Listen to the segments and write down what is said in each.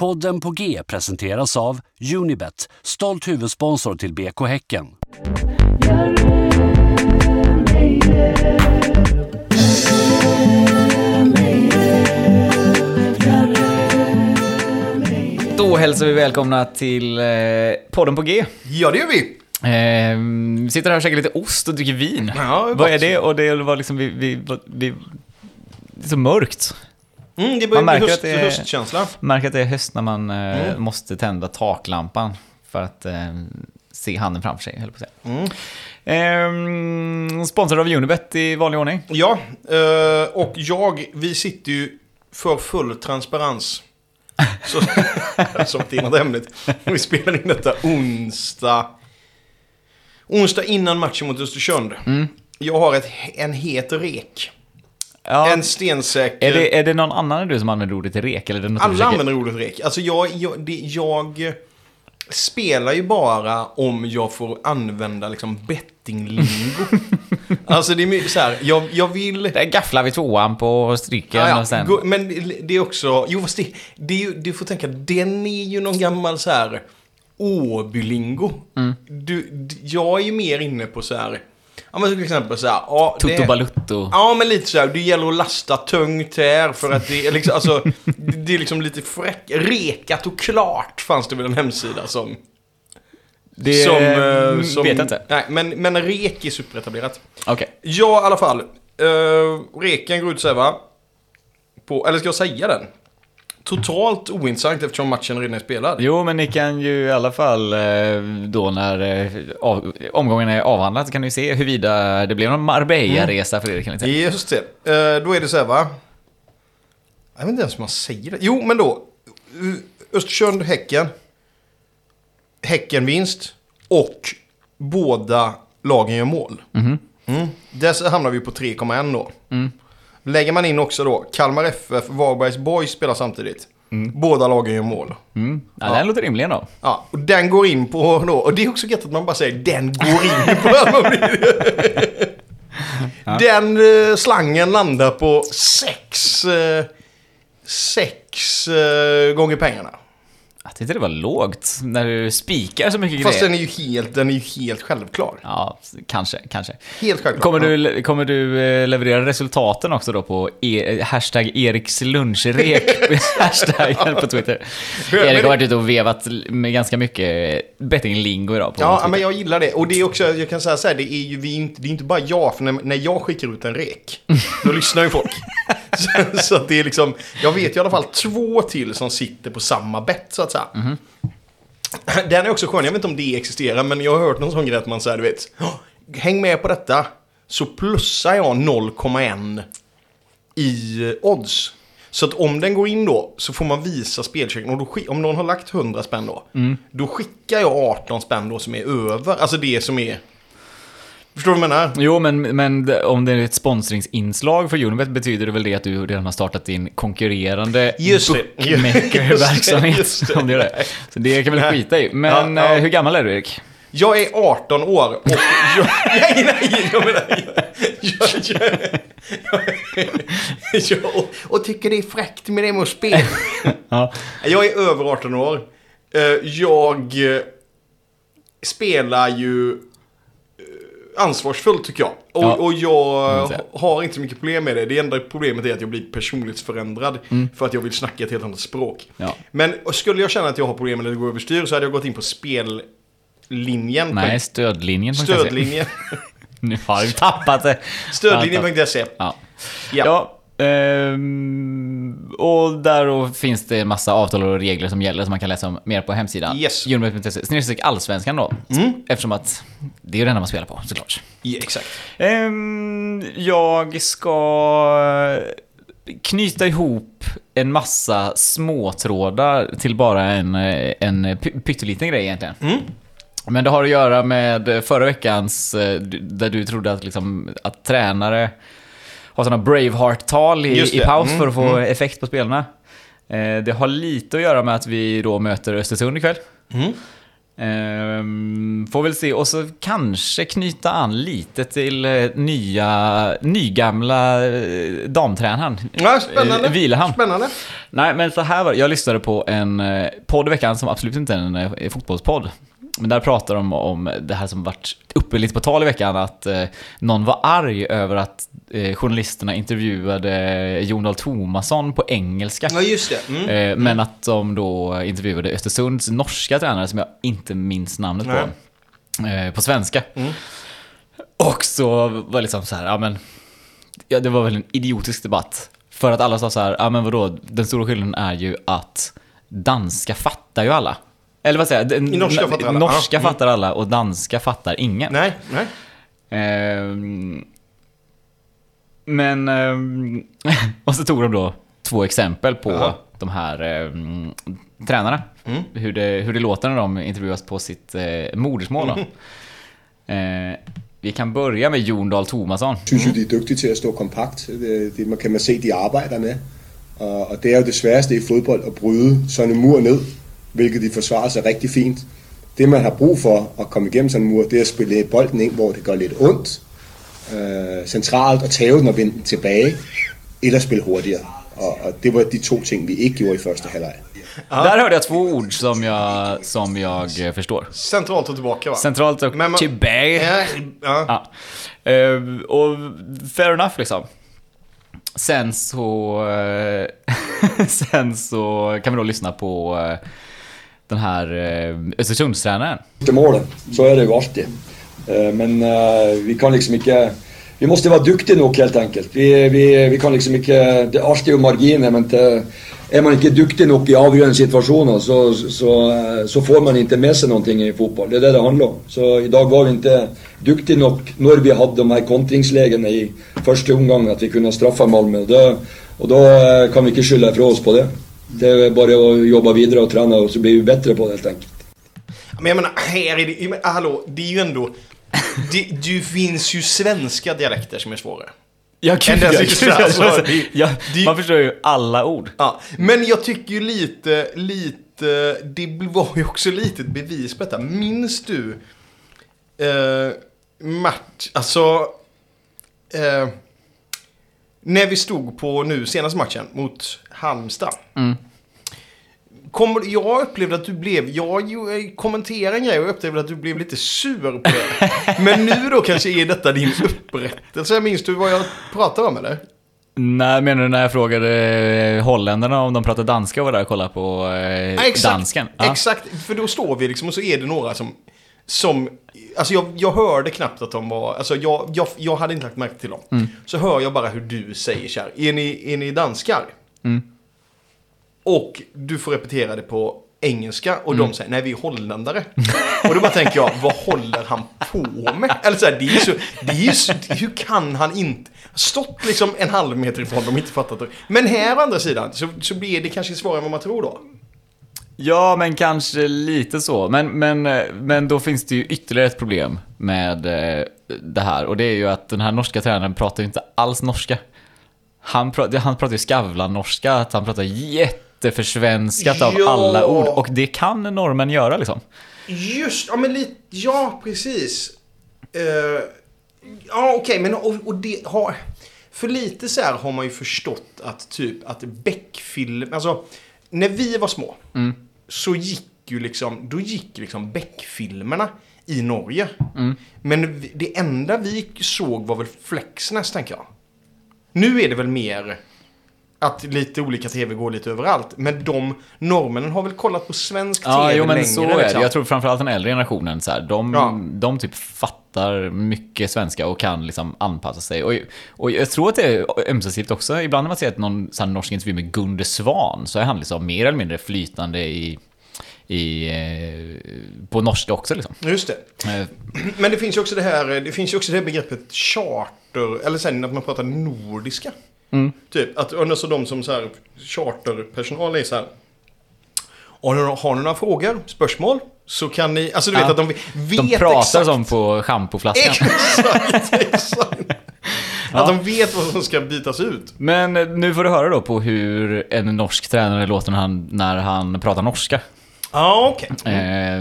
Podden på G presenteras av Unibet, stolt huvudsponsor till BK Häcken. Då hälsar vi välkomna till eh, podden på G. Ja, det gör vi. Eh, vi sitter här och käkar lite ost och dricker vin. Ja, Vad är det? Och det var liksom, vi, vi, vi, det är så mörkt. Mm, det börjar Man bli märker höst, att det är- höstkänsla. Märker att det är höst när man eh, Mm. måste tända taklampan för att eh, se handen framför sig, höll på att säga. Mm. Eh, sponsrad av Unibet i vanlig ordning. Ja, eh, och jag, vi sitter ju för full transparens. Så, som till något ämnet. Vi spelar in detta onsdag. Onsdag innan matchen mot Östersund. Mm. Jag har ett, en het rek. Ja, En stensäker... är, det, är det någon annan än du som använder ordet rek? Eller är det något Alla försöker- använder ordet rek. Alltså jag, jag, det, jag spelar ju bara om jag får använda liksom bettinglingo. alltså det är mycket så här, jag, jag vill... Där gafflar vi tvåan på stryken Ja, ja. och sen... Men det är också, jo fast det, det är ju, du får tänka, den är ju någon gammal så här Åbylingo. Mm. Du, jag är ju mer inne på så här, ja men till exempel så här, ja, det- balutto. Ja, men lite så här. Det gäller att lasta tungt här för att det är liksom, alltså, det är liksom lite fräck, rekat och klart fanns det väl en hemsida som... Det som, eh, vet jag inte. Nej, men, men rek är superetablerat. Okej. Ja, i alla fall. Uh, reken går ut så här va? På, eller ska jag säga den? Totalt ointressant eftersom matchen redan är spelad. Jo, men ni kan ju i alla fall eh, då när eh, av, omgången är avhandlad så kan ni se huruvida det blev någon Marbella-resa för er. Kan ni säga. Just det. Eh, då är det så här va? Jag vet inte ens hur man säger det. Jo, men då. eh, Östersund, Häcken. Häcken-vinst. Och båda lagen gör mål. Mhm. Mm. Där så hamnar vi på 3,1 då. Mm. Lägger man in också då Kalmar FF, Varbergs Boys spelar samtidigt. Båda lagen gör mål. Mm. Ja, Ja. Den låter rimlig ändå. Ja, och den går in på då, och det är också gött att man bara säger den går in på. Den eh, slangen landar på sex, eh, sex eh, gånger pengarna. Jag tyckte det var lågt när du spikar så mycket Fast grejer. den är ju helt, den är ju helt självklar. Ja, kanske, kanske. Helt självklar. Kommer du, kommer du eh, leverera resultaten också då på e hashtag Eriks lunchrek hashtaggen på Twitter? Erik har varit ute och vevat med ganska mycket bettinglingo idag på Ja, Twitter. men jag gillar det. Och det är också, jag kan säga så här, det är ju vi inte, det är inte bara jag, för när, när jag skickar ut en rek, då lyssnar ju folk. så, så att det är liksom, jag vet ju i alla fall två till som sitter på samma bett, så att säga. Den är också skön, jag vet inte om det existerar, men jag har hört någon sån grej att man säger, du vet, "Åh, häng med på detta, så plussar jag 0,1 i eh, odds. Så att om den går in då så får man visa spelchecken. Och då, om någon har lagt 100 spänn då. Då skickar jag 18 spänn då som är över. Alltså det som är... Förstår du vad jag menar? Jo, men, men om det är ett sponsringsinslag för Unibet betyder det väl det att du redan har startat din konkurrerande Just det. bookmaker-verksamhet. Just det. Om det är det. Så det kan vi väl skita i. Men Ja, ja. eh, hur gammal är du Erik? Jag är 18 år och jag... nej, nej, jag menar... Jag, jag, jag, jag, och, och tycker det är fräckt med det med att spela. Ja. Jag är över 18 år. Eh, Jag eh, spelar ju ansvarsfullt tycker jag. Och, Ja. och jag Mm, har inte så mycket problem med det. Det enda problemet är att jag blir personlighetsförändrad för att jag vill snacka ett helt annat språk. Ja. Men skulle jag känna att jag har problem eller det går överstyr så hade jag gått in på spellinjen. Nej, stödlinjen. Stödlinjen. Nu har vi tappat det. Stödlinjen.se. Ja. Ja. Ja. ehm, och där finns det en massa avtal och regler som gäller som man kan läsa om mer på hemsidan. Yes. Unibet.se. Snedstreck allsvenskan då. Eftersom att det är det enda man spelar på såklart. Ja, exakt. Ehm, jag ska knyta ihop en massa småtrådar till bara en, en py- pytteliten grej egentligen. Mm. Men det har att göra med förra veckans, eh, där du trodde att, liksom, att tränare har sådana Braveheart-tal i, i paus Mm, för att få effekt på spelarna. Eh, Det har lite att göra med att vi då möter Östersund ikväll. Mm. Ehm, får väl se, och så kanske knyta an lite till eh, nya, nygamla eh, damtränaren. Ja, spännande. Eh, Vilehamn. Spännande. Nej, men så här var det. Jag lyssnade på en podd i veckan som absolut inte är en fotbollspodd. Men där pratar de om det här som varit uppe lite på tal i veckan, att eh, någon var arg över att eh, journalisterna intervjuade Jon Dahl Tomasson på engelska. Ja, just det. Mm. Eh, men att de då intervjuade Östersunds norska tränare som jag inte minns namnet Nej. på. Eh, på svenska. Mm. Och så var det liksom så här, ja men... Ja, det var väl en idiotisk debatt. För att alla sa så här, ja men vadå, den stora skillnaden är ju att danska fattar ju alla. Eller vad säger jag? Norska fattar alla. Norska mm. fattar alla och danska fattar ingen. Nej, nej. Ehm, men... ehm, och så tog de då två exempel på Jaha. de här ehm, tränarna. Mm. Hur, det, hur det låter när de intervjuas på sitt eh, modersmål. Då. Eh, vi kan börja med Jon Dahl Tomasson. synes jo, de er dygtige til at stå kompakt. Det, det man kan man se, de arbejder med. Og det er jo det sværeste i fodbold at bryde sådan en mur ned, hvilket de forsvarer sig rigtig fint. Det man har brug for at komme igennem sådan en mur, det er at spille bolden ind, hvor det gør lidt ondt. Øh, centralt og tæve den og vende den tilbage, eller spille hurtigere. Og, og det var de to ting, vi ikke gjorde i første halvleg. Där hörde jag två ord som jag, som jag eh, förstår. Centralt och tillbaka va? Centralt och man- tillbaka. Ja, ja. Ja. Eh, och fair enough liksom. Sen så... eh, sen så kan vi då lyssna på eh, den här eh, Östersundstränaren. til målen, så är det ju alltid. Eh, men eh, vi kan liksom inte... Vi måste vara duktiga nog helt enkelt. Vi, vi, vi kan liksom inte... Det är alltid marginer, men til, är man inte duktig nog i avgörande situationer så, så, så får man inte med sig någonting i fotboll. Det är det det handlar om. Så idag var vi inte duktiga nog när vi hade de här kontringslägena i första omgången att vi kunde straffa Malmö. Det, då da kan vi inte skylla ifrån oss på det. Det er bare å jobbe videre og trene, og så blir vi bedre på det, helt enkelt. Men jag menar, här är det, menar, hallå, det är ju ändå... Det, det finns ju svenska dialekter som är svåra. Ja, gud, ja, gud, alltså, det- ja, det- man förstår ju alla ord. Ja, men jag tycker ju lite, lite, det var ju också lite ett bevis på detta. Minns du eh, match, alltså, eh, när vi stod på nu senaste matchen mot Halmstad. Kommer, jag upplevde att du blev, jag kommenterade en grej och upplevde att du blev lite sur på det. Men nu då kanske är detta din upprättelse. Minns du vad jag pratar om eller? Nej, menar du när jag frågade eh, holländarna om de pratar danska och var där och kollade på eh, Ja, exakt, dansken? Ja. Exakt, för då står vi liksom och så är det några som... som alltså jag, jag hörde knappt att de var... Alltså jag, jag, jag hade inte lagt märke till dem. Mm. Så hör jag bara hur du säger så här. Är ni, är ni danskar? Mm. Och du får repetera det på engelska och Mm. de säger nej vi är holländare. och då bara tänker jag, vad håller han på med? Eller så här, det är så, det är så, hur kan han inte? Stått liksom en halv meter ifrån dem inte fattat det. Men här å andra sidan så, så blir det kanske svårare än vad man tror då. Ja, men kanske lite så. Men, men, eh, men då finns det ju ytterligare ett problem med eh, det här. Och det är ju att den här norska tränaren pratar ju inte alls norska. Han, pra- han pratar ju skavlan-norska, att han pratar jätteförsvenskat av Ja. alla ord. Och det kan normen göra liksom. Just, ja men lite, ja precis. Eh, ja okej, men och, och det har... För lite så här har man ju förstått att typ att Beck-film, alltså när vi var små så gick ju liksom, då gick liksom Beck-filmerna i Norge. Men vi- det enda vi såg var väl Flexnäs tänker jag. Nu är det väl mer att lite olika tv går lite överallt. Men de norrmännen har väl kollat på svensk Ja, tv jo men längre. så är det. liksom. Jag tror framförallt den äldre generationen, så här, de, Ja. de typ fattar mycket svenska och kan liksom anpassa sig. Och, och jag tror att det är ömsesidigt också. Ibland när man ser ett någon så här, norsk intervju med Gunde Svan så är han liksom mer eller mindre flytande i, i, eh, på norska också. Liksom. Just det. Eh, Men det finns ju också det här, det finns ju också det begreppet charter, eller sen att man pratar nordiska. Mm. Typ, att alltså de som så här, charterpersonal är så här. Har ni, har ni några frågor, spörsmål? Så kan ni, alltså du vet Ja. att de vet De pratar exakt. som på schampoflaskan. Exakt, exakt. Att de vet vad som ska bytas ut. Men eh, nu får du höra då på hur en norsk tränare låter när han, när han pratar norska. Ja, okej. Ehm,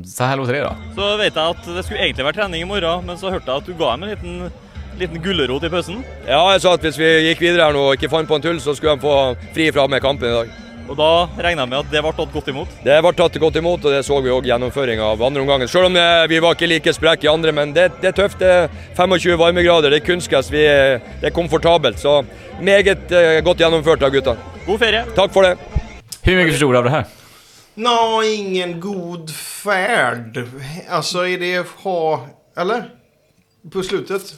Um, så här låter det då. Så vet jeg at det skulle egentlig vært trening i morgen, men så hørte jeg at du ga dem en liten, liten gulrot i pausen. Ja, jeg sa at hvis vi gikk videre her nå og ikke fant på en tull, så skulle de få fri fra med kampen i dag. Og da regner jeg med at det ble tatt godt imot. Det ble tatt godt imot, og det så vi òg gjennomføring av andre omgangen. Selv om eh, vi var ikke like spreke i andre, men det, det er tøft. Det er 25 varmegrader, det er kunstgress, vi det er komfortabelt. Så meget eh, godt gjennomført av gutta. God ferie! Takk for det. Hur mycket förstod du av det här? Nå, ingen god färd. Alltså är det ha... Eller? På slutet?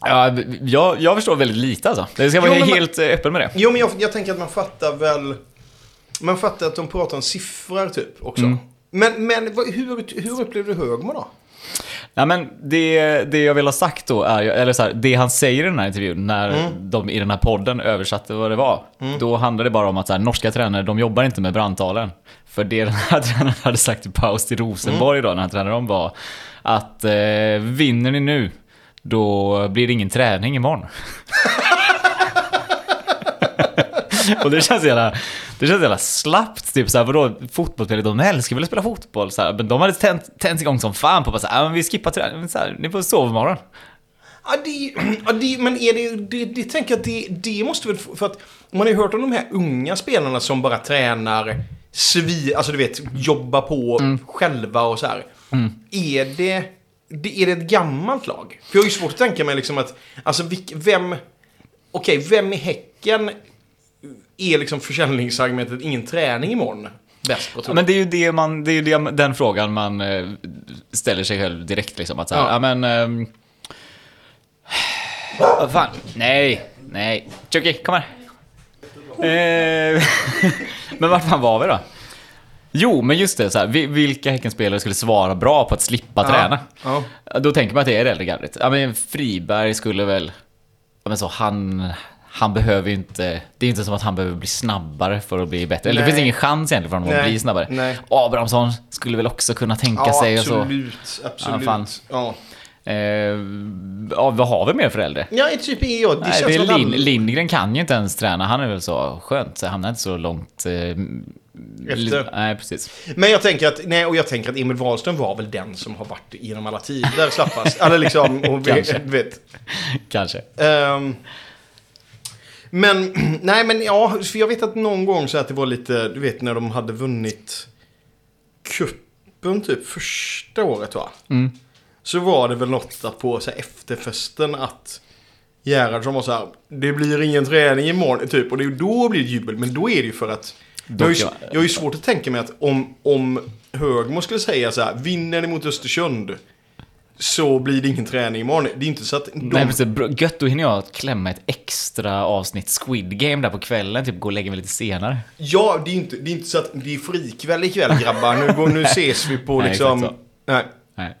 Ja, jag, jag förstår väldigt lite alltså. Det ska vara Jo, men man- helt eh, öppen med det. Jo, men jag, jag tänker att man fattar väl... Man fattar att de pratar om siffror typ också. Mm. Men, men hur, hur upplevde du Högmo då? Ja, men det, det jag vill ha sagt då är, eller så här, det han säger i den här intervjun, när de i den här podden översatte vad det var, då handlade det bara om att så här, norska tränare, de jobbar inte med brandtalen. För det den här tränaren hade sagt i paus till Rosenborg då, när han tränade dem var att eh, vinner ni nu, då blir det ingen träning imorgon. Och det känns jävla, det känns jävla slappt. Typ såhär, vadå, fotbollsspelare, de älskar väl att spela fotboll? Så här, men de hade tänt, tänt igång som fan på att säga, men vi skippar träningen, så här, ni får sova imorgon. Ja, det, ja, det, men är det, det, det tänker jag att det, det måste väl... För att man har ju hört om de här unga spelarna som bara tränar svi, alltså du vet, jobba på själva och så här. Är det, det, är det ett gammalt lag? För jag har ju svårt att tänka mig liksom att, alltså vilk, vem, okej, vem i Häcken är liksom försäljningsargumentet ingen träning imorgon bäst på Ja, men det är ju, det man, det är ju det, den frågan man eh, ställer sig själv direkt liksom. Att så här, Ja. ja. men... ehm, Vad fan? Nej, nej. Chucky, kom här. Eh, men vart fan var vi då? Jo, men just det, så här, vi- vilka Häckenspelare skulle svara bra på att slippa träna? Ja. Då tänker man att det är det äldre gardet. Ja, men Friberg skulle väl... Ja, men så han... Han behöver ju inte... Det är inte som att han behöver bli snabbare för att bli bättre. Eller det finns ingen chans egentligen för honom att Nej, bli snabbare. nej. Abrahamsson skulle väl också kunna tänka Ja, sig och så. absolut. Absolut. Ja. Ja, Eh, ja, vad har vi mer för äldre? ja typ är jag. Det Nej, känns det är att Lind, alla- Lindgren kan ju inte ens träna. Han är väl så skönt, så han hamnar inte så långt... Eh, Efter. Nej, precis. Men jag tänker att, nej, och jag tänker att Emil Wahlström var väl den som har varit genom alla tider slappast. Eller liksom, och Kanske. vet. Kanske. Ehm, men, nej men ja, för jag vet att någon gång så att det var lite, du vet när de hade vunnit kuppen typ första året va? Mm. Så var det väl något att på så här, efterfesten att Gerhardsson var så här, det blir ingen träning imorgon typ. Och det, då blir det jubel, men då är det ju för att jag har, ju, jag har ju svårt att tänka mig att om, om Högmo skulle säga så här, vinner ni mot Östersund så blir det ingen träning imorgon. Det är inte så att de... Nej, precis. Gött, då hinner jag klämma ett extra avsnitt Squid Game där på kvällen. Typ gå och lägga mig lite senare. Ja, det är inte, det är inte så att det är frikväll ikväll grabbar. Nu, går, nu ses vi på Nej, liksom... Nej. Nej.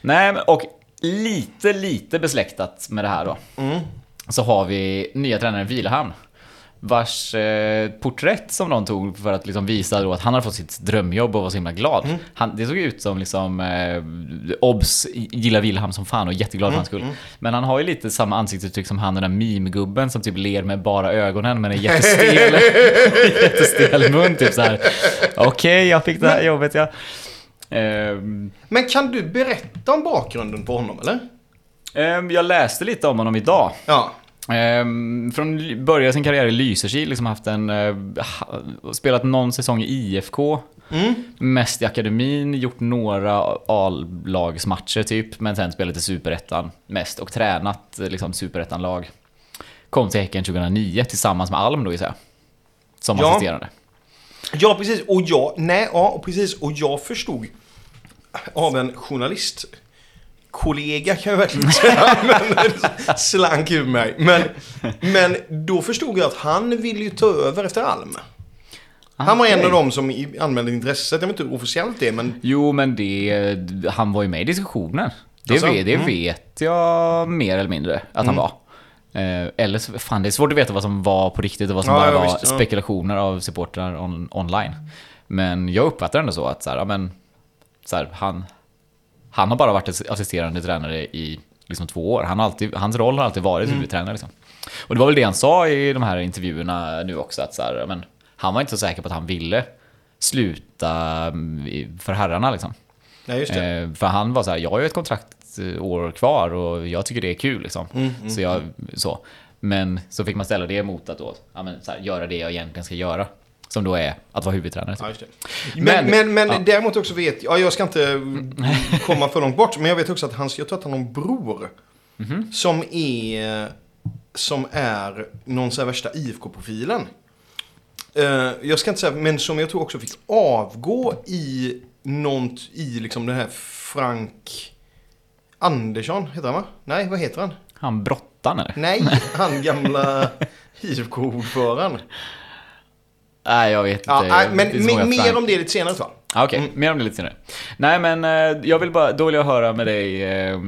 Nej, men och lite, lite besläktat med det här då. Mm. Så har vi nya tränaren Vilehamn. Vars eh, porträtt som någon tog för att liksom visa då att han hade fått sitt drömjobb och var så himla glad. Mm. Han, det såg ut som liksom eh, Obs gillar Wilhelm som fan och är jätteglad Mm, för hans skull. Men han har ju lite samma ansiktsuttryck som han den där meme-gubben som typ ler med bara ögonen men är jättestel. jättestel mun typ så här. Okej, jag fick det här jobbet ja. Ehm, Men kan du berätta om bakgrunden på honom eller? Ehm, Jag läste lite om honom idag. Ja. Ehm, Från började sin karriär i Lysekil, liksom haft en... eh, Spelat någon säsong i IFK. Mest i akademin, gjort några A-lagsmatcher typ. Men sen spelat i Superettan mest och tränat eh, liksom Superettan-lag. Kom till Häcken 2009 tillsammans med Alm då gissar jag. Som Ja. assisterande. Ja, precis. Och jag... Nej, ja, och precis. Och jag förstod av en journalist kollega kan jag verkligen säga, men slank ur mig. Men, men då förstod jag att han ville ju ta över efter Alm. Han var en av dem som anmälde intresset. Jag vet inte hur officiellt det är, men Jo, men det... Han var ju med i diskussionen. Det, Alltså? vet, det Mm. vet jag mer eller mindre att han var. Eh, eller så, fan det är svårt att veta vad som var på riktigt och vad som Ja, bara ja, var visst, ja. spekulationer av supportrar on, online. Men jag uppfattar ändå så att så här, ja, men, så här, han, han har bara varit assisterande tränare i liksom två år. Han har alltid, hans roll har alltid varit Mm. huvudtränare. Liksom. Och det var väl det han sa i de här intervjuerna nu också. Att så här, men, han var inte så säker på att han ville sluta mm, för herrarna. Liksom. Nej, just det. Eh, för han var så här, jag har ju ett kontrakt eh, år kvar och jag tycker det är kul liksom. Mm, så jag, så. Men så fick man ställa det mot att då, ja, men, så här, göra det jag egentligen ska göra. Som då är att vara huvudtränare. Ja, just det. Men, Men- men, men ja. däremot också vet jag, jag ska inte komma för långt bort, men jag vet också att hans, jag tror att han har en bror. Mhm. Som är, som är någon här värsta IFK-profilen. Eh, jag ska inte säga, men som jag tror också fick avgå i något, i liksom den här Frank Andersson, heter han va? Nej, vad heter han? Han brottan eller? Nej, han gamla IFK-ordföranden. Nej, jag vet inte. Ja, nej, men me- mer om det lite senare tror jag. Ah, Okej, mer om det lite senare. Nej men eh, jag vill bara, då vill jag höra med dig, eh,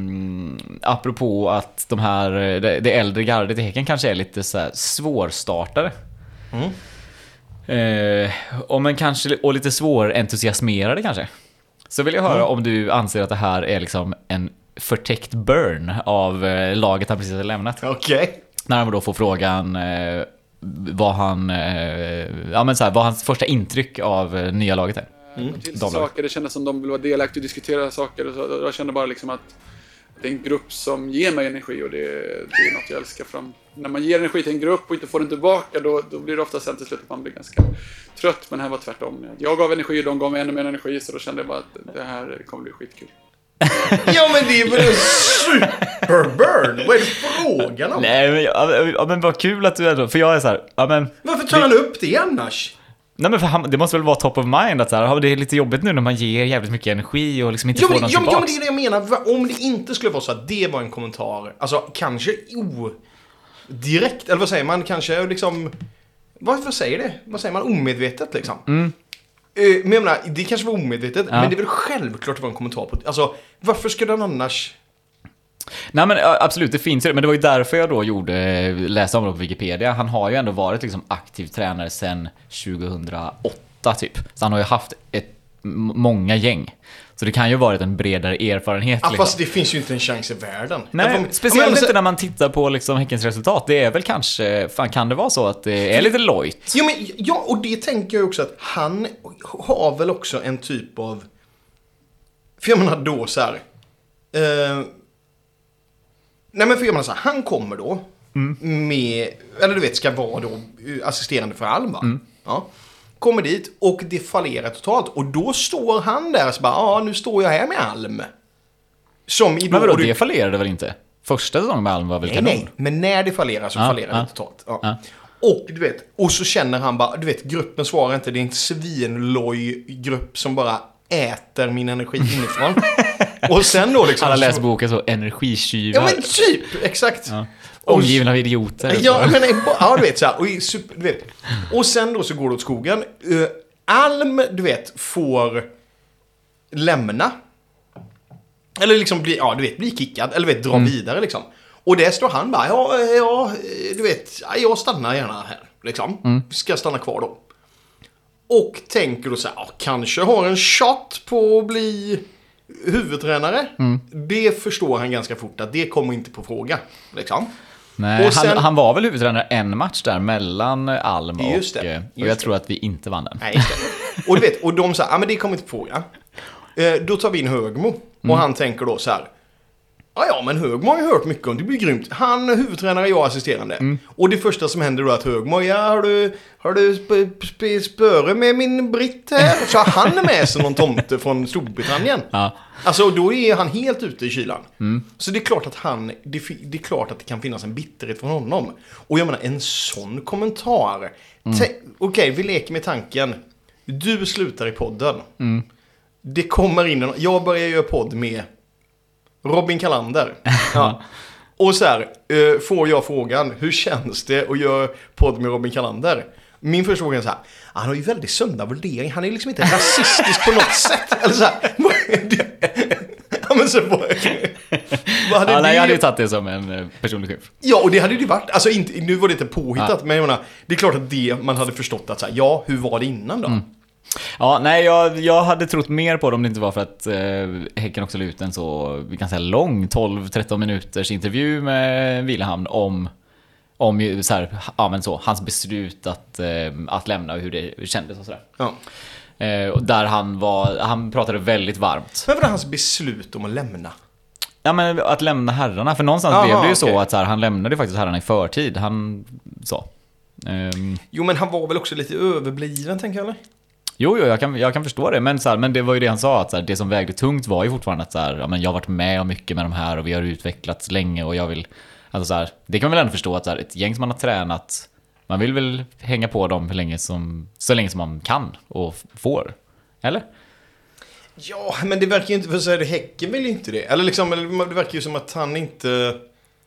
apropå att de här, eh, det, det äldre gardet i Häcken kanske är lite så här svårstartade. Eh, och men kanske, och lite svårentusiasmerade kanske. Så vill jag höra om du anser att det här är liksom en förtäckt burn av eh, laget han precis har lämnat. Okej. När han då får frågan eh, vad han, eh, ja men så här, vad hans första intryck av eh, nya laget är. Mm. saker. Det kändes som de vill vara delaktiga och diskutera saker. Och så. Jag kände bara liksom att det är en grupp som ger mig energi och det, det är något jag älskar. Fram. När man ger energi till en grupp och inte får den tillbaka då, då blir det ofta sen till slut att man blir ganska trött. Men här var tvärtom. Jag gav energi och de gav mig ännu mer energi så då kände jag bara att det här kommer bli skitkul. Ja men det är väl en superburn? Vad är det frågan om? Nej men, ja, ja, men vad kul att du ändå, för jag är så här, ja men, Varför tar han upp det annars? nej men för han, det måste väl vara top of mind att så här, ja, det är lite jobbigt nu när man ger jävligt mycket energi och liksom inte Ja får men, någon men, ja, men tillbaks. det är det jag menar. Om det inte skulle vara så att det var en kommentar, alltså kanske o... Direkt, eller vad säger man? Kanske liksom... Varför säger det? Vad säger man? Omedvetet liksom. Eh, Men jag menar, det kanske var omedvetet, Ja. men det är väl självklart att det var en kommentar på... Alltså, varför skulle den annars... Nej men absolut, det finns ju men det var ju därför jag då gjorde, läste om det på Wikipedia. Han har ju ändå varit liksom aktiv tränare sedan 2008 typ. Så han har ju haft ett, många gäng. Så det kan ju ha varit en bredare erfarenhet. Ah, liksom. fast det finns ju inte en chans i världen. Nej, Ja, men- speciellt ja, men- inte när man tittar på liksom Häckens resultat. Det är väl kanske, fan kan det vara så att det är lite lojt? Ja, men, ja, och det tänker jag också att han har väl också en typ av... För jag menar då så här... Eh, nej men för jag menar så här, han kommer då med, eller du vet ska vara då assisterande för Alma. Ja. Kommer dit och det fallerar totalt. Och då står han där och så bara, ja nu står jag här med Alm. Som i Men vadå, du- det fallerade väl inte? Första säsongen med Alm var väl Nej, kanon? nej. Men när det fallerar så Ja, fallerar ja. det totalt. Ja. Och du vet, och så känner han bara, du vet, gruppen svarar inte. Det är en svinloj grupp som bara äter min energi inifrån. och sen då liksom... Alla läser boken så, energitjuvar. Ja men typ, exakt. Ja. Omgiven av idioter. Ja, men ja, du vet så här. Och, super, du vet. och sen då så går det åt skogen. Uh, Alm, du vet, får lämna. Eller liksom bli, ja du vet, bli kickad. Eller du vet, dra vidare liksom. Och där står han bara, ja, ja, du vet, ja, jag stannar gärna här. Liksom. Ska stanna kvar då. Och tänker då så här, ja, kanske har en shot på att bli huvudtränare. Det förstår han ganska fort att det kommer inte på fråga. Liksom. Nej, Och sen- han, han var väl huvudtränare en match där mellan Alm och... Just det, eh, Och just jag det. tror att vi inte vann den. Nej, just det. Och du vet, och de sa, ja men det kommer inte på fråga. Eh, då tar vi in Högmo. Och han tänker då så här. Ja, ja, men Högmo har ju hört mycket om det blir grymt. Han är huvudtränare, jag assisterande. Och det första som händer då är att Högmo, ja har du, har du sp- sp- spöre med min britt här? Så han med sig någon tomte från Storbritannien. Ja. Alltså då är han helt ute i kylan. Så det är klart att han, det, det är klart att det kan finnas en bitterhet från honom. Och jag menar en sån kommentar. Tä- Okej, vi leker med tanken. Du slutar i podden. Det kommer in en, jag börjar göra podd med Robin Kalander. Ja. Och så här, eh, får jag frågan, hur känns det att göra podd med Robin Kalander? Min första fråga är så här, han har ju väldigt sunda värderingar, han är liksom inte rasistisk på något sätt. Eller så här, vad är det? ja men så vad, vad hade Ja, det? nej, jag hade ju tagit det som en eh, personlig chef. Ja, och det hade ju varit, alltså inte, nu var det inte påhittat, Ja. men jag menar, det är klart att det man hade förstått att så här, ja, hur var det innan då? Ja, nej, jag, jag hade trott mer på det om det inte var för att eh, Häcken också la ut en så, säga lång, 12-13 minuters intervju med Vilehamn om, om så här, ja men så, hans beslut att, eh, att lämna och hur det kändes och sådär. Ja. Eh, där han var, han pratade väldigt varmt. Men var hans beslut om att lämna? Ja men att lämna herrarna, för någonstans Aha, blev det ju okej. så att så här, han lämnade ju faktiskt herrarna i förtid. Han sa. Ehm, Jo, men han var väl också lite överbliven, tänker jag, eller? Jo, jo, jag kan, jag kan förstå det. Men, så här, men det var ju det han sa, att så här, det som vägde tungt var ju fortfarande att så här, ja, men jag har varit med om mycket med de här och vi har utvecklats länge och jag vill... Alltså så här, det kan man väl ändå förstå att så här, ett gäng som man har tränat, man vill väl hänga på dem hur länge som, så länge som man kan och får. Eller? Ja, men det verkar ju inte... För så är det Häcken vill ju inte det. Eller liksom, det verkar ju som att han inte...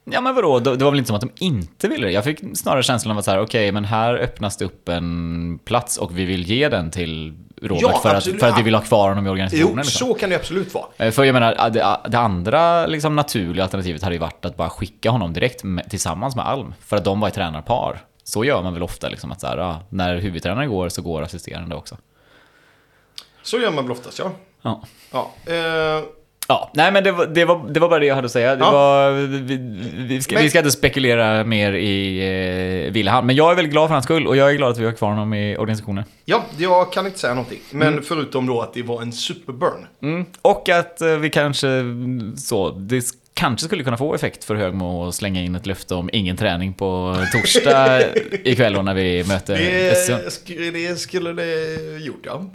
Ja men vadå, det var väl inte som att de inte ville det? Jag fick snarare känslan av att så här, okej, men här öppnas det upp en plats och vi vill ge den till Robert Ja, för, att, för att vi vill ha kvar honom i Jo, organisationen. liksom. så kan det absolut vara. Eh, För jag menar, det, det andra liksom, naturliga alternativet hade ju varit att bara skicka honom direkt med, tillsammans med Alm. För att de var ett tränarpar. Så gör man väl ofta, liksom, att så här, ja, när huvudtränaren går så går assisterande också. Så gör man väl oftast, ja. Ja. Ja, eh, Ja, nej men det var, det, var, det var bara det jag hade att säga. Det Ja. var, vi, vi, ska, Men- vi ska inte spekulera mer i eh, Villehamn. Men jag är väldigt glad för hans skull och jag är glad att vi har kvar honom i organisationen. ja, jag kan inte säga någonting. Men förutom då att det var en superburn. Mm. Och att eh, vi kanske mm, så, det kanske skulle kunna få effekt för Högmo att slänga in ett löfte om ingen träning på torsdag ikväll när vi möter. Det, sk- det skulle det gjort, ja.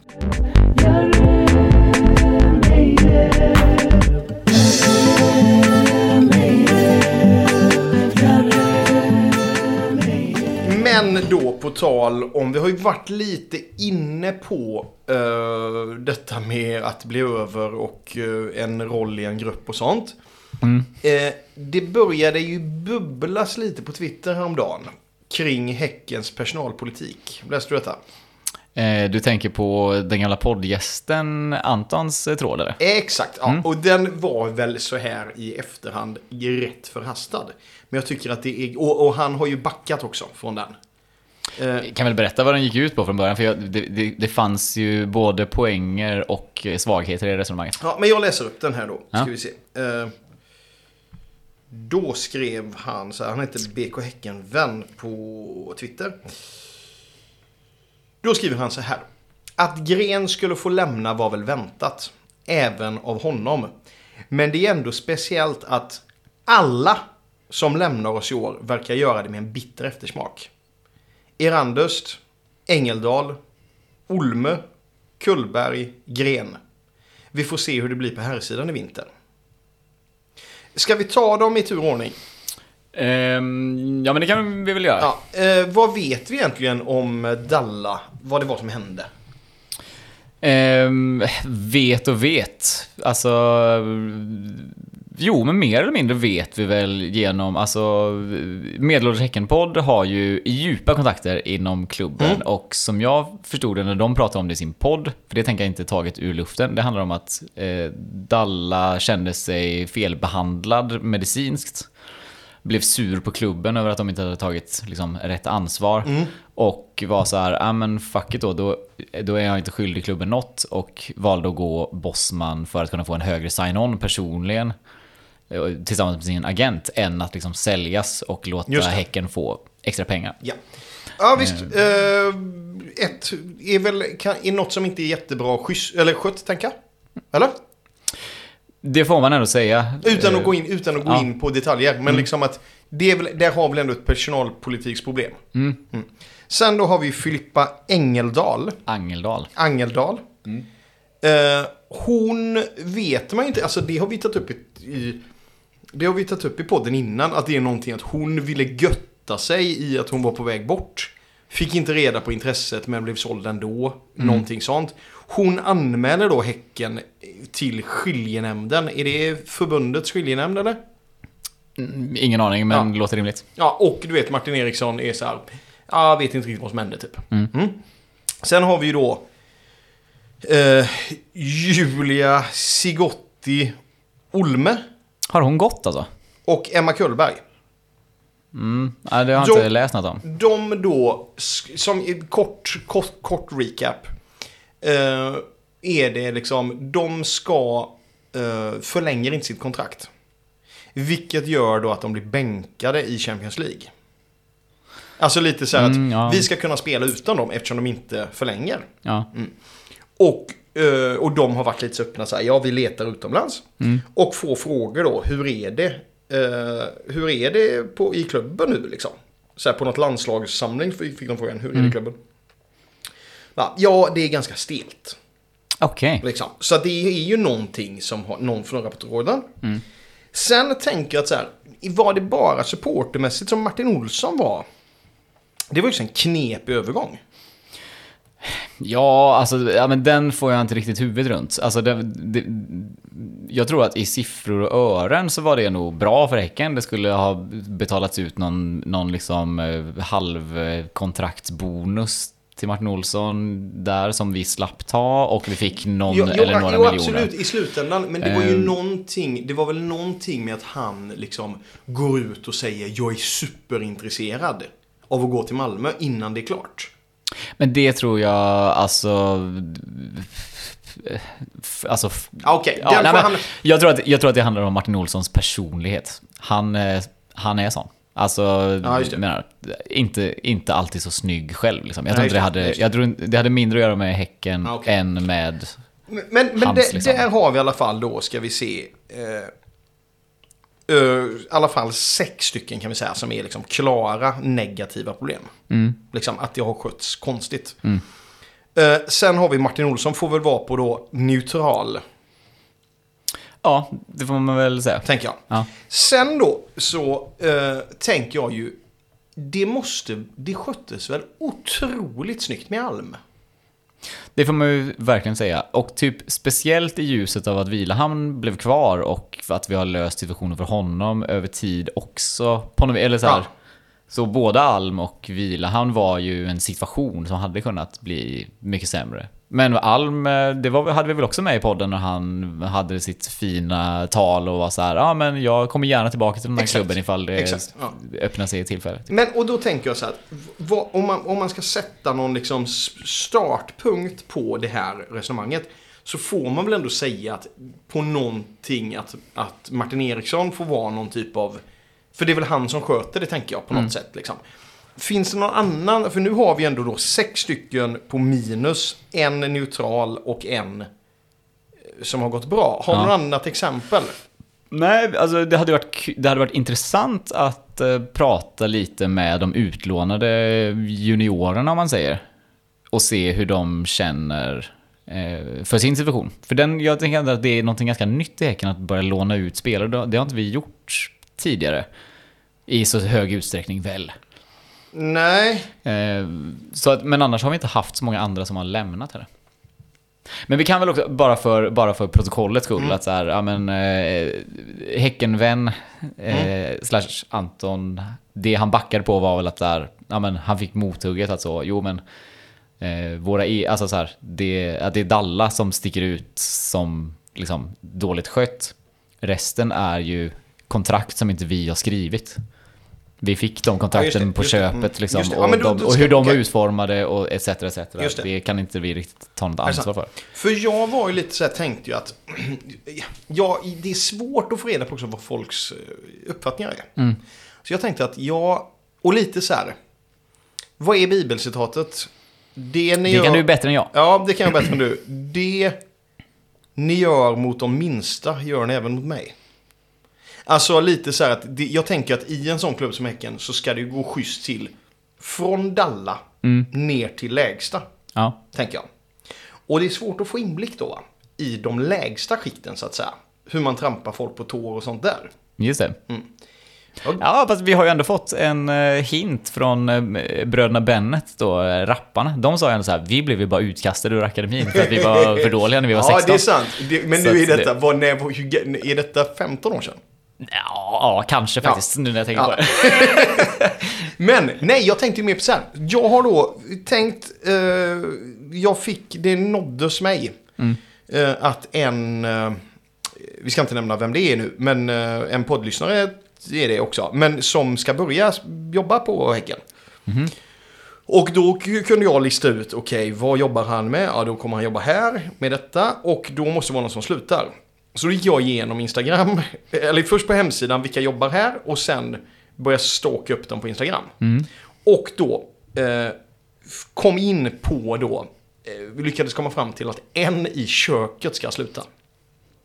Men då på tal om, vi har ju varit lite inne på eh, detta med att bli över och eh, en roll i en grupp och sånt. Eh, det började ju bubblas lite på Twitter häromdagen kring Häckens personalpolitik. Läste du detta? Eh, Du tänker på den gamla poddgästen Antons eh, tråd eller? Exakt, ja. Och den var väl så här i efterhand rätt förhastad. Men jag tycker att det är... Och, och han har ju backat också från den. Eh, Jag kan väl berätta vad den gick ut på från början, för jag, det, det, det fanns ju både poänger och eh, svagheter i resonemanget. ja, men jag läser upp den här då. Ska Ja. vi se. Eh, då skrev han så här, han heter BK Häcken-vän på Twitter. Då skriver han så här. Att Gren skulle få lämna var väl väntat. Även av honom. Men det är ändå speciellt att alla som lämnar oss i år verkar göra det med en bitter eftersmak. Erandust, Engeldal, Olme, Kullberg, Gren. Vi får se hur det blir på herrsidan i vinter. Ska vi ta dem i tur och ordning? Ehm, ja, men det kan vi väl göra. Ja, eh, vad vet vi egentligen om Dalla? Vad det var som hände? Ehm, vet och vet. Alltså... Jo, men mer eller mindre vet vi väl genom, alltså Medelålders Häckenpodd har ju djupa kontakter inom klubben och som jag förstod det när de pratade om det i sin podd, för det tänker jag inte taget ur luften, det handlar om att eh, Dalla kände sig felbehandlad medicinskt blev sur på klubben över att de inte hade tagit liksom, rätt ansvar. Och var så här, ja men fuck it då, då, då är jag inte skyldig klubben något. Och valde att gå Bossman för att kunna få en högre sign-on personligen. eh, Tillsammans med sin agent, än att liksom säljas och låta. Häcken få extra pengar. Ja, ja visst. Eh, ett är väl kan, är något som inte är jättebra skys, eller skött, tänker jag. Eller? Det får man ändå säga. Utan att Eh, gå in, utan att gå ja. in på detaljer. Men liksom att det är väl, där har väl ändå ett personalpolitiksproblem. Mm. Sen då har vi Filippa Engeldal. Angeldal. Angeldal. Eh, hon vet man ju inte, alltså det har vi tagit upp i, det har vi tagit upp i podden innan, att det är någonting att hon ville götta sig i att hon var på väg bort. Fick inte reda på intresset men blev såld ändå. Någonting sånt. Hon anmäler då Häcken till skiljenämnden. Är det förbundets skiljenämnd eller? Ingen aning, men Ja. låter rimligt. Ja, och du vet Martin Eriksson är så här. Ja, jag vet inte riktigt vad som hände typ. Mm. Sen har vi ju då eh, Julia Sigotti Olme Har hon gått alltså? och Emma Kullberg. Mm. Nej, det har jag Jo. inte läst något om. De då, som kort, kort, kort recap. Eh, är det liksom, de ska, eh, förlänger inte sitt kontrakt. Vilket gör då att de blir bänkade i Champions League. Alltså lite så här Mm, att ja. vi ska kunna spela utan dem eftersom de inte förlänger. Ja. Och, eh, och de har varit lite så öppna så här, ja vi letar utomlands. Och får frågor då, hur är det? Eh, hur är det på, i klubben nu liksom? Så här, på något landslagssamling fick fick de frågan, hur är det i klubben? Ja, det är ganska stelt. Okej. Liksom. Så det är ju någonting som har, någon från rapportråden. Sen tänker jag att så här, var det bara supportermässigt som Martin Olsson var? Det var ju en knepig övergång. Ja, alltså ja, men den får jag inte riktigt huvudet runt. Alltså, det, det, jag tror att i siffror och ören så var det nog bra för Häcken. Det skulle ha betalats ut någon, någon liksom eh, halvkontraktsbonus till Martin Olsson där som vi slapp ta och vi fick någon Jo, jo, eller några jo, miljoner. absolut, i slutändan. Men det var ju Ehm. någonting, det var väl någonting med att han liksom går ut och säger jag är superintresserad av att gå till Malmö innan det är klart. Men det tror jag, alltså... Alltså... Ja, Okej, Ja, nej, men jag, tror att, jag tror att det handlar om Martin Olssons personlighet. Han, eh, han är sån. Alltså, Ja, jag menar, inte, inte alltid så snygg själv. Liksom. Jag tror inte det hade, jag tror, det hade mindre att göra med Häcken Ja, okej. än med... Men, men, men Hans, det, liksom. där har vi i alla fall då, ska vi se. Eh, eh, I alla fall sex stycken kan vi säga som är liksom klara negativa problem. Mm. Liksom att det har skötts konstigt. Eh, sen har vi Martin Olsson, får väl vara på då neutral, Ja, det får man väl säga. tänker jag. Ja. Sen då så eh, tänker jag ju, det måste, det sköttes väl otroligt snyggt med Alm. Det får man ju verkligen säga. Och typ speciellt i ljuset av att Vilahamn blev kvar och att vi har löst situationen för honom över tid också. På något, eller så här. Ja. Så både Alm och Vilahamn var ju en situation som hade kunnat bli mycket sämre. Men Alm, eh, det var, hade vi väl också med i podden när han hade sitt fina tal och var så här, ja men jag kommer gärna tillbaka till den här Exakt. klubben ifall det Exakt, ja. öppnar sig i tillfället. Men, och då tänker jag så här, vad, om, man, om man ska sätta någon liksom startpunkt på det här resonemanget så får man väl ändå säga att på någonting att, att Martin Eriksson får vara någon typ av... För det är väl han som sköter det tänker jag på något sätt. Liksom. Finns det någon annan? För nu har vi ändå då sex stycken på minus, en neutral och en eh, som har gått bra. Har du Ja. något annat exempel? Nej, alltså det hade varit, det hade varit intressant att eh, prata lite med de utlånade juniorerna om man säger. Och se hur de känner eh, för sin situation. För den, jag tänker att det är något ganska nytt i Häcken att börja låna ut spelare. Det- Det har inte vi gjort tidigare. I så hög utsträckning väl. Nej. Eh, så att, men annars har vi inte haft så många andra som har lämnat här. Men vi kan väl också, bara för, bara för protokollets skull, att så här, ja men eh, Häckenvän eh, slash Anton, det han backade på var väl att där, ja men han fick mothugget att så, jo men eh, våra, e, alltså så här, det, att det är Dalla som sticker ut som liksom dåligt skött. Resten är ju kontrakt som inte vi har skrivit. Vi fick de kontrakten det, på köpet Mm, liksom. Ja, och, då- de, och hur de var utformade och etc. etc. Det. det kan inte vi riktigt ta något ansvar för. För jag var ju lite så här, tänkte ju att ja, det är svårt att få reda på också vad folks eh, uppfattningar är. Mm. Så jag tänkte att jag, och lite så här, vad är bibelcitatet? Det ni Det gör, kan du bättre än jag. Ja, det kan jag bättre än du. Det ni gör mot de minsta gör ni även mot mig. Alltså lite så här att det, jag tänker att i en sån klubb som Häcken så ska det ju gå schysst till från Dalla Mm. ner till lägsta Ja. tänker jag. Och det är svårt att få inblick då i de lägsta skikten så att säga. Hur man trampar folk på tår och sånt där. Just det. Mm. Ja, fast vi har ju ändå fått en eh, hint från eh, bröderna Bennet då, eh, rapparna. De sa ju ändå så här, vi blev ju bara utkastade ur akademin för att vi var för dåliga när vi var Ja, 16. det är sant. Men nu är detta, vad, när, är detta 15 år sedan? Ja, ja, kanske faktiskt, nu när jag tänker Ja. på det. Men nej, jag tänkte ju mer på så här. Jag har då tänkt, eh, jag fick, det nåddes mig. Mm. Eh, att en, eh, vi ska inte nämna vem det är nu, men eh, en poddlyssnare är det också. Men som ska börja jobba på Häcken. Mhm. Och då kunde jag lista ut, okej, vad jobbar han med? Ja, då kommer han jobba här med detta och då måste det vara någon som slutar. Så då gick jag igenom Instagram, eller först på hemsidan, vilka jobbar här och sen började stalka upp dem på Instagram. Och då eh, kom in på då eh, lyckades komma fram till att en i köket ska sluta.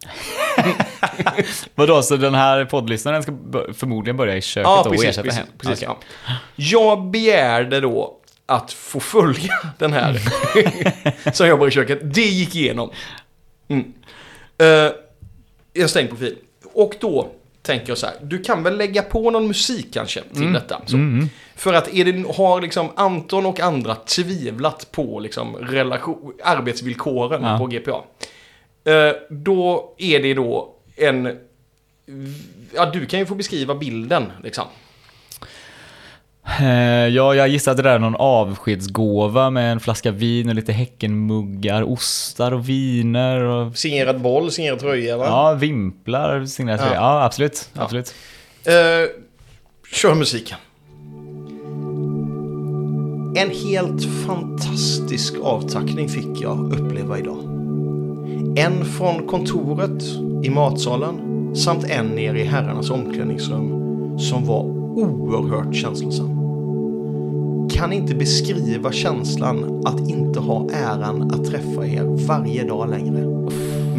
Vadå, så den här poddlyssnaren ska förmodligen börja i köket Ja, då och precis. ersätta precis, hem? precis Okej. ja. Jag begärde då att få följa den här som jobbar i köket. Det gick igenom. Mm. Uh, en stängd profil. Och då tänker jag så här, du kan väl lägga på någon musik kanske till detta. Så. För att är det, har liksom Anton och andra tvivlat på liksom relation, arbetsvillkoren Ja. på GPA. eh, då är det då en... Ja, du kan ju få beskriva bilden liksom. Eh, Ja, jag gissar att det där är någon avskedsgåva med en flaska vin och lite Häckenmuggar, ostar och viner och... Signerad boll, signerad tröja va? Ja, vimplar, signerat Ja. ja. ja, absolut. absolut. Eh, kör musiken. En helt fantastisk avtackning fick jag uppleva idag. En från kontoret i matsalen samt en nere i herrarnas omklädningsrum som var oerhört känslosam. Kan inte beskriva känslan att inte ha äran att träffa er varje dag längre.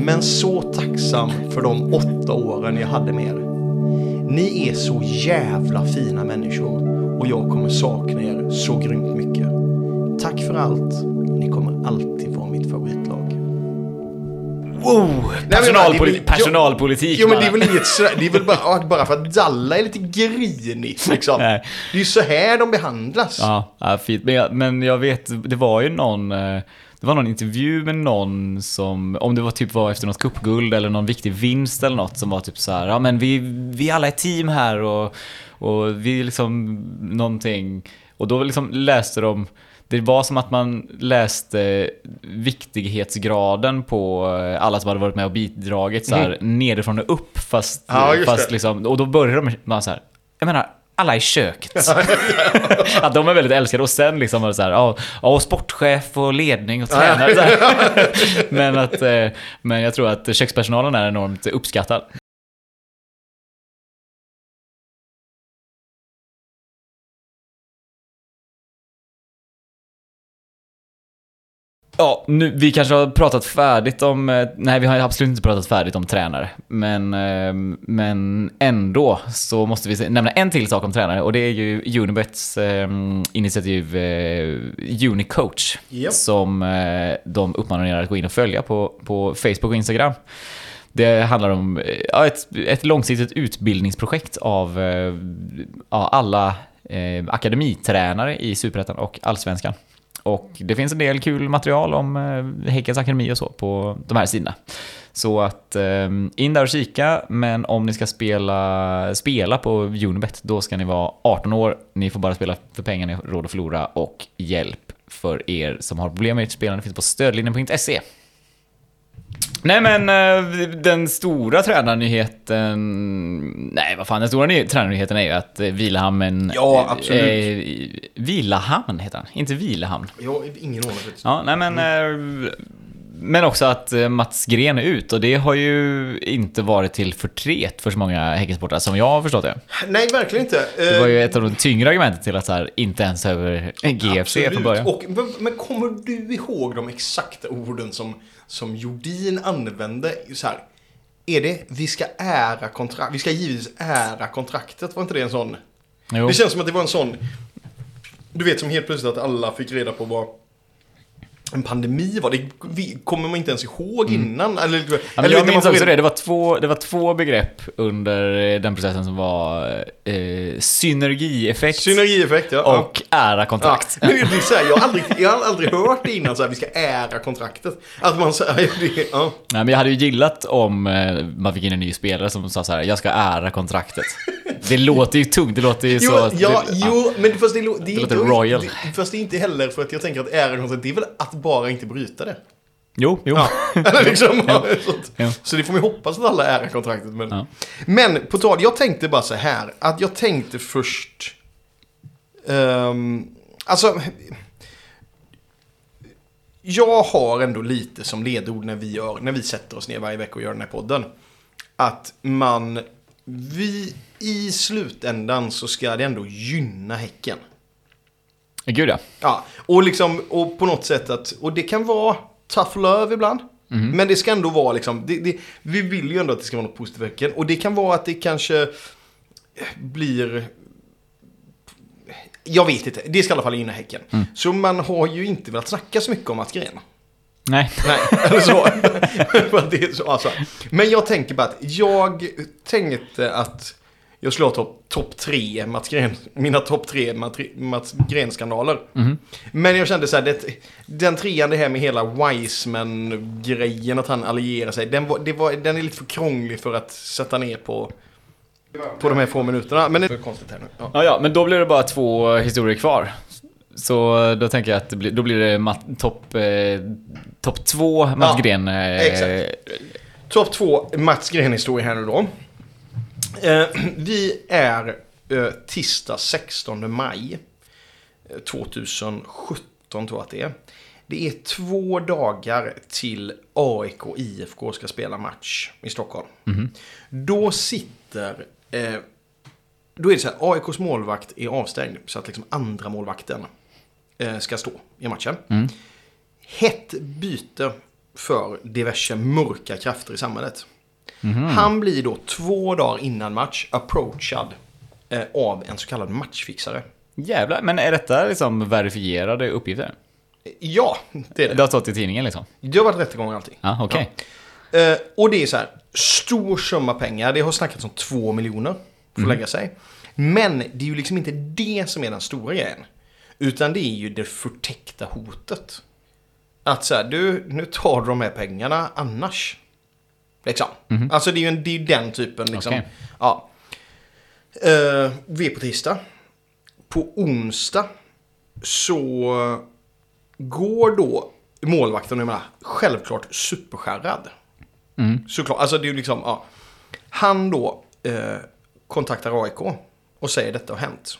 Men så tacksam för de åtta åren jag hade med er. Ni är så jävla fina människor och jag kommer sakna er så grymt mycket. Tack för allt. Ni kommer alltid. Wow! Personalpoli- personalpolitik, Jo men det är väl inget sådär, det är väl bara, bara för att Dalla är lite grinigt liksom. Nej. Det är ju så här de behandlas. Ja, ja fint. Men jag, men jag vet, det var ju någon... eh, Det var någon intervju med någon som, om det var typ var efter något cupguld eller någon viktig vinst eller något som var typ så här, ja men vi, vi alla är team här och, och vi liksom någonting. Och då liksom läste de, det var som att man läste viktighetsgraden på eh, alla som hade varit med och bidragit så här, nerifrån och upp fast, Ja, fast liksom, och då började de med så här, jag menar, alla i köket. att de är väldigt älskade och sen liksom var det så här, ja, och sportchef och ledning och tränare. men, att, eh, men jag tror att kökspersonalen är enormt uppskattad. Ja, nu, vi kanske har pratat färdigt om... eh, Nej, vi har absolut inte pratat färdigt om tränare. Men, eh, men ändå så måste vi nämna en till sak om tränare och det är ju Unibets eh, initiativ Unicoach. Japp. Som de uppmanar er att gå in och följa på, på Facebook och Instagram. Det handlar om ja, ett, ett långsiktigt utbildningsprojekt av ja, alla eh, akademitränare i Superettan och Allsvenskan. Och det finns en del kul material om eh, Häckens akademi och så på de här sidorna. Så att eh, in där och kika, men om ni ska spela, spela på Unibet, då ska ni vara 18 år. Ni får bara spela för pengar ni har råd att förlora och hjälp för er som har problem med ert spelande finns på stödlinjen.se. Nej men eh, den stora tränarnyheten... Nej vad fan, den stora ny- tränarnyheten är ju att eh, Vilahamn... Ja, absolut. Eh, Vilahamn heter han, inte Vilahamn. Har ingen aning. Ja, nej men... eh, Men också att eh, Mats Gren är ut och det har ju inte varit till förtret för så många Häckensportare som jag har förstått det. Nej, verkligen inte. Det var ju ett av de tyngre argumenten till att så här, inte ens över GFC från början. Och, men kommer du ihåg de exakta orden som, som Jordin använde? Så här, är det vi ska ära kontrakt, vi ska givetvis ära kontraktet, var inte det en sån? Jo. Det känns som att det var en sån, du vet som helt plötsligt att alla fick reda på vad en pandemi var. Det kommer man inte ens ihåg innan. Eller, Mm. Ja, men eller jag minns också det. Det var, två, det var två begrepp under eh, den processen som var eh, synergieffekt Synergieffekt, ja. och ära kontrakt. Ja. Men det är så här, jag, har aldrig, jag har aldrig hört det innan, så här, vi ska ära kontraktet. Att man säger det, ja. Nej, men jag hade ju gillat om eh, man fick in en ny spelare som sa så här: jag ska ära kontraktet. Det låter ju tungt, det låter ju Jo, så... ja, det, jo, men fast det, det, är låter royal. Det, fast det är inte heller för att jag tänker att ära kontraktet, det är väl att bara inte bryta det. Jo, jo. Ja, liksom, så, Ja. att, så det får man ju hoppas att alla ära kontraktet. Men, Ja. men på tal, jag tänkte bara så här, att jag tänkte först... ehm, alltså... Jag har ändå lite som ledord när vi, gör, när vi sätter oss ner varje vecka och gör den här podden. Att man... Vi, I slutändan så ska det ändå gynna Häcken. Gud ja. Ja, och liksom, och på något sätt att, och det kan vara tough love ibland. Men det ska ändå vara liksom, det, det, vi vill ju ändå att det ska vara något positivt. Och det kan vara att det kanske blir, jag vet inte, det ska i alla fall gynna Häcken. Så man har ju inte velat snacka så mycket om Mats Green. Nej. Nej, eller så. Att det är så alltså. Men jag tänker bara att jag tänkte att jag ha topp top tre Mats Gren, mina topp tre Mat- Mats Gren-skandaler. Men jag kände så här, det, den trean det här med hela Wiseman-grejen, att han allierar sig, den, var, det var, den är lite för krånglig för att sätta ner på, på de här få minuterna. Men det är konstigt här nu. Ja. Ja, ja, men då blir det bara två historier kvar. Så då tänker jag att det blir, då blir det topp eh, top två Mats Ja, Gren. Eh, exakt. Topp två Mats Gren-historia här nu då. Eh, vi är eh, tisdag 16 maj eh, 2017 tror jag att det är. Det är två dagar till AIK och IFK ska spela match i Stockholm. Då sitter... Eh, då är det så här, AIKs målvakt är avstängd så att liksom andra målvakten eh, ska stå i matchen. Hett byte för diverse mörka krafter i samhället. Han blir då två dagar innan match approachad eh, av en så kallad matchfixare. Jävlar, men är detta liksom verifierade uppgifter? Ja, det är Det det. har stått i tidningen liksom? Det har varit rättegång och allting. Ja, okej. Eh, och det är så här, stor summa pengar. Det har snackats om två miljoner. Får lägga sig. Men det är ju liksom inte det som är den stora grejen. Utan det är ju det förtäckta hotet. Att så här, du, nu tar du de här pengarna annars. Liksom. Alltså det är ju en, det är den typen liksom. Okej. Ja. Eh, vi är på tisdag. På onsdag så går då målvakten, jag menar, självklart superskärrad. Såklart, alltså det är ju liksom, ja. Han då eh, kontaktar AIK och säger detta har hänt.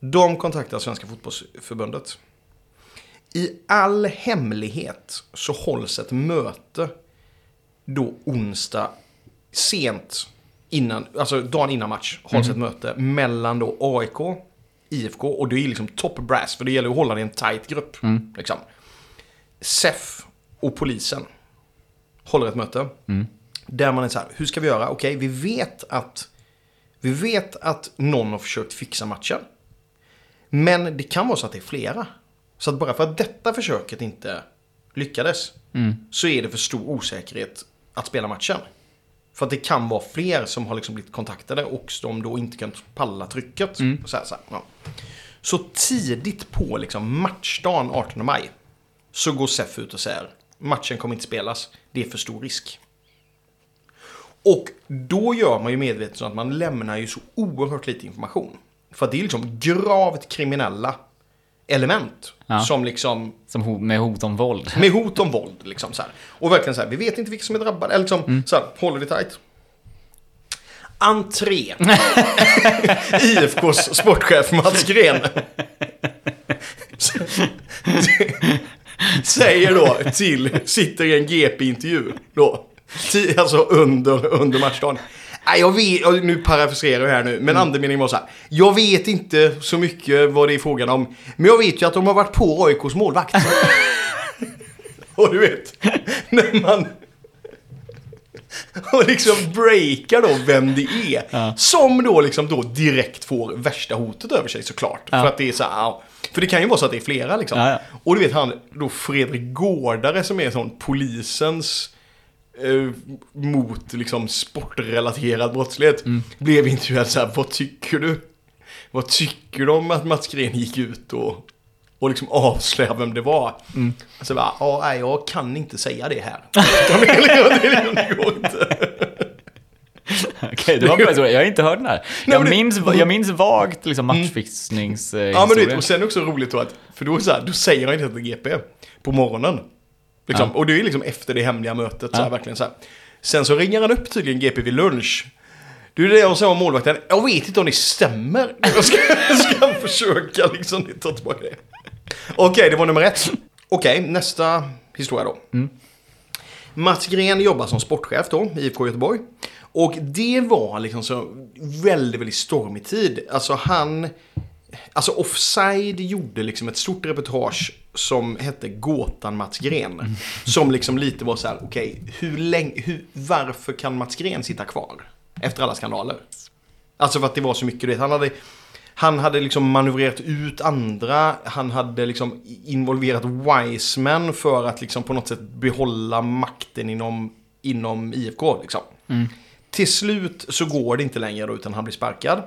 De kontaktar Svenska fotbollsförbundet. I all hemlighet så hålls ett möte då onsdag sent innan, alltså dagen innan match hålls ett möte mellan då AIK, IFK och det är liksom top brass för det gäller att hålla det i en tight grupp. Liksom. SEF och polisen håller ett möte. Där man är så här, hur ska vi göra? Okej, vi vet att vi vet att någon har försökt fixa matchen. Men det kan vara så att det är flera. Så att bara för att detta försöket inte lyckades så är det för stor osäkerhet att spela matchen. För att det kan vara fler som har liksom blivit kontaktade och som då inte kan palla trycket. Så, här, så, här, ja. så tidigt på liksom matchdagen 18 maj så går SEF ut och säger matchen kommer inte spelas, det är för stor risk. Och då gör man ju medvetet så att man lämnar ju så oerhört lite information. För att det är liksom gravt kriminella element. Ja. Som liksom, Som ho- med hot om våld. med hot om våld liksom så här. Och verkligen så här, vi vet inte vilka som är drabbade. Eller liksom, så här, håller det tight. Entré. IFKs sportchef Mats Gren. Säger då till, sitter i en GP-intervju då. Alltså under, under matchdagen. Nej, jag vet, nu parafraserar jag här nu, men andemeningen var så här. Jag vet inte så mycket vad det är frågan om, men jag vet ju att de har varit på AIKs målvakt. och du vet, när man... Och liksom breakar då vem det är. Som då liksom då direkt får värsta hotet över sig såklart. För att det är så här, ja. För det kan ju vara så att det är flera liksom. Ja, ja. Och du vet han då Fredrik Gårdare som är sån polisens eh, mot liksom sportrelaterad brottslighet. Blev intervjuad så här, vad tycker du? Vad tycker du om att Mats Gren gick ut och, och liksom avslöjade vem det var? Alltså bara, ja, nej, jag kan inte säga det här. det går inte. Okej, det var bra historia. Jag har inte hört den här. Jag, men det- minns, jag minns vagt liksom matchfixnings eh, Ja men du vet, och sen också roligt då att, för då, så här, då säger han inte att det är GP på morgonen. Liksom. Och det är liksom efter det hemliga mötet, så här, Ja. verkligen så här. Sen så ringer han upp tydligen GP vid lunch. Du, det jag sa om målvakten, jag vet inte om det stämmer. Jag ska, ska försöka liksom ta tillbaka det. Okej, det var nummer ett. Okej, nästa historia då. Mats Gren jobbar som sportchef då, i IFK Göteborg. Och det var liksom så väldigt, väldigt stormig tid. Alltså han Alltså Offside gjorde liksom ett stort reportage som hette Gåtan Mats Gren. Som liksom lite var så här, okej, hur länge, hur, varför kan Mats Gren sitta kvar? Efter alla skandaler. Alltså för att det var så mycket, du vet, han hade, han hade liksom manövrerat ut andra, han hade liksom involverat Wiseman för att liksom på något sätt behålla makten inom, inom IFK. Liksom. Till slut så går det inte längre då, utan han blir sparkad.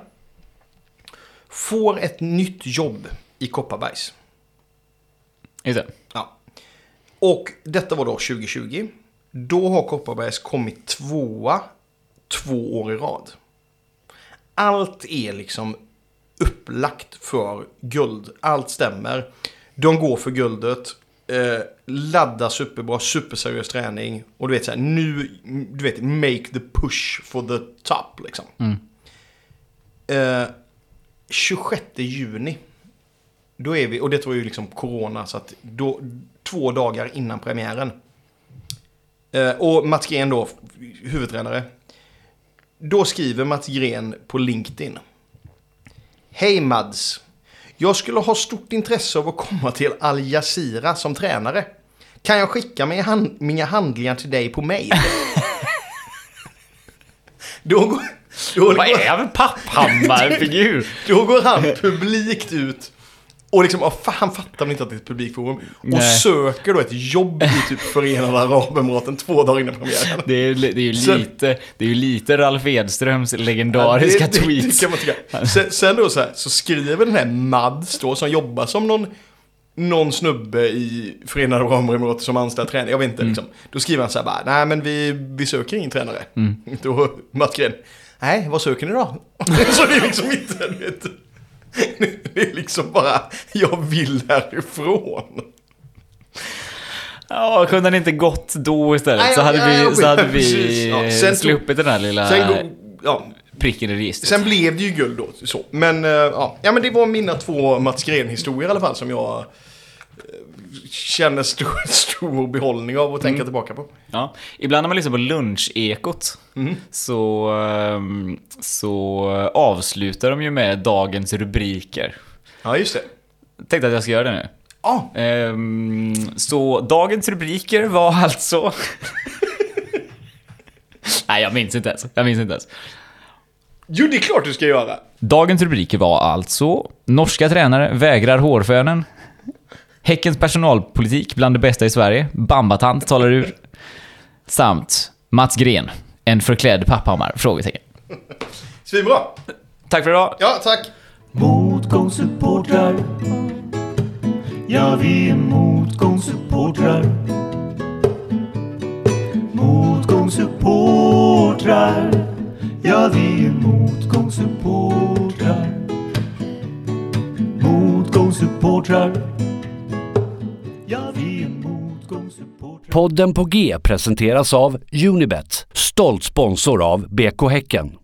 Får ett nytt jobb i Kopparbergs. Just det. Ja. Och detta var då 2020. Då har Kopparbergs kommit tvåa två år i rad. Allt är liksom upplagt för guld. Allt stämmer. De går för guldet. Eh, laddar superbra, superseriös träning. Och du vet så här, nu, du vet, make the push for the top liksom. Eh, 26 juni. Då är vi, och det var ju liksom corona, så att då, två dagar innan premiären. Eh, och Mats Gren då, huvudtränare. Då skriver Mats Gren på LinkedIn. Hej Mads. Jag skulle ha stort intresse av att komma till Al Jazeera som tränare. Kan jag skicka mina, hand, mina handlingar till dig på mail? då, går- då, Vad är han för Papphammar-figur? då går han publikt ut och liksom, han fattar väl inte att det är ett publikforum. Och Nej. söker då ett jobb i typ Förenade Arabemiraten två dagar innan premiären. Det är, det är ju Sen- lite, det är ju lite Ralf Edströms legendariska det- det- tweets. Det kan man tycka. Sen, sen då så här, så skriver den här Mads då, som jobbar som någon, någon snubbe i Förenade Arabemiraten som anställd tränare, jag vet inte liksom. Då skriver han så här bara, nej men vi, vi söker ingen tränare. Då Mats Gren, nej vad söker ni då? så det är liksom inte, du vet, det är liksom bara, jag vill härifrån. Ja, kunde han inte gått då istället? Nej, så hade ja, vi, ja, så hade vi Ja, sen sluppit den här lilla Sen, ja, pricken i registret. Sen blev det ju guld då. Så. Men, eh, ja. ja, men det var mina två Mats Gren-historier i alla fall som jag känner stor, stor behållning av att tänka Mm. tillbaka på. Ja. Ibland när man lyssnar på lunchekot Mm. så, ehm, så avslutar de ju med dagens rubriker. Ja, just det. Tänkte att jag ska göra det nu. Ja, Ehm, så dagens rubriker var alltså... Nej, jag minns inte ens. Jag minns inte ens. jo det är klart du ska göra. Dagens rubriker var alltså Norska tränare vägrar hårfönen. Häckens personalpolitik bland det bästa i Sverige. Bambatant talar ur. Samt Mats Gren, en förklädd papphammar? Frågetecken. Svinbra. Tack för idag. Ja, tack. Motgångssupportrar Ja, vi är motgångssupportrar Motgångssupportrar Ja, vi är motgångssupportrar Motgångssupportrar Podden på G presenteras av Unibet, stolt sponsor av BK Häcken.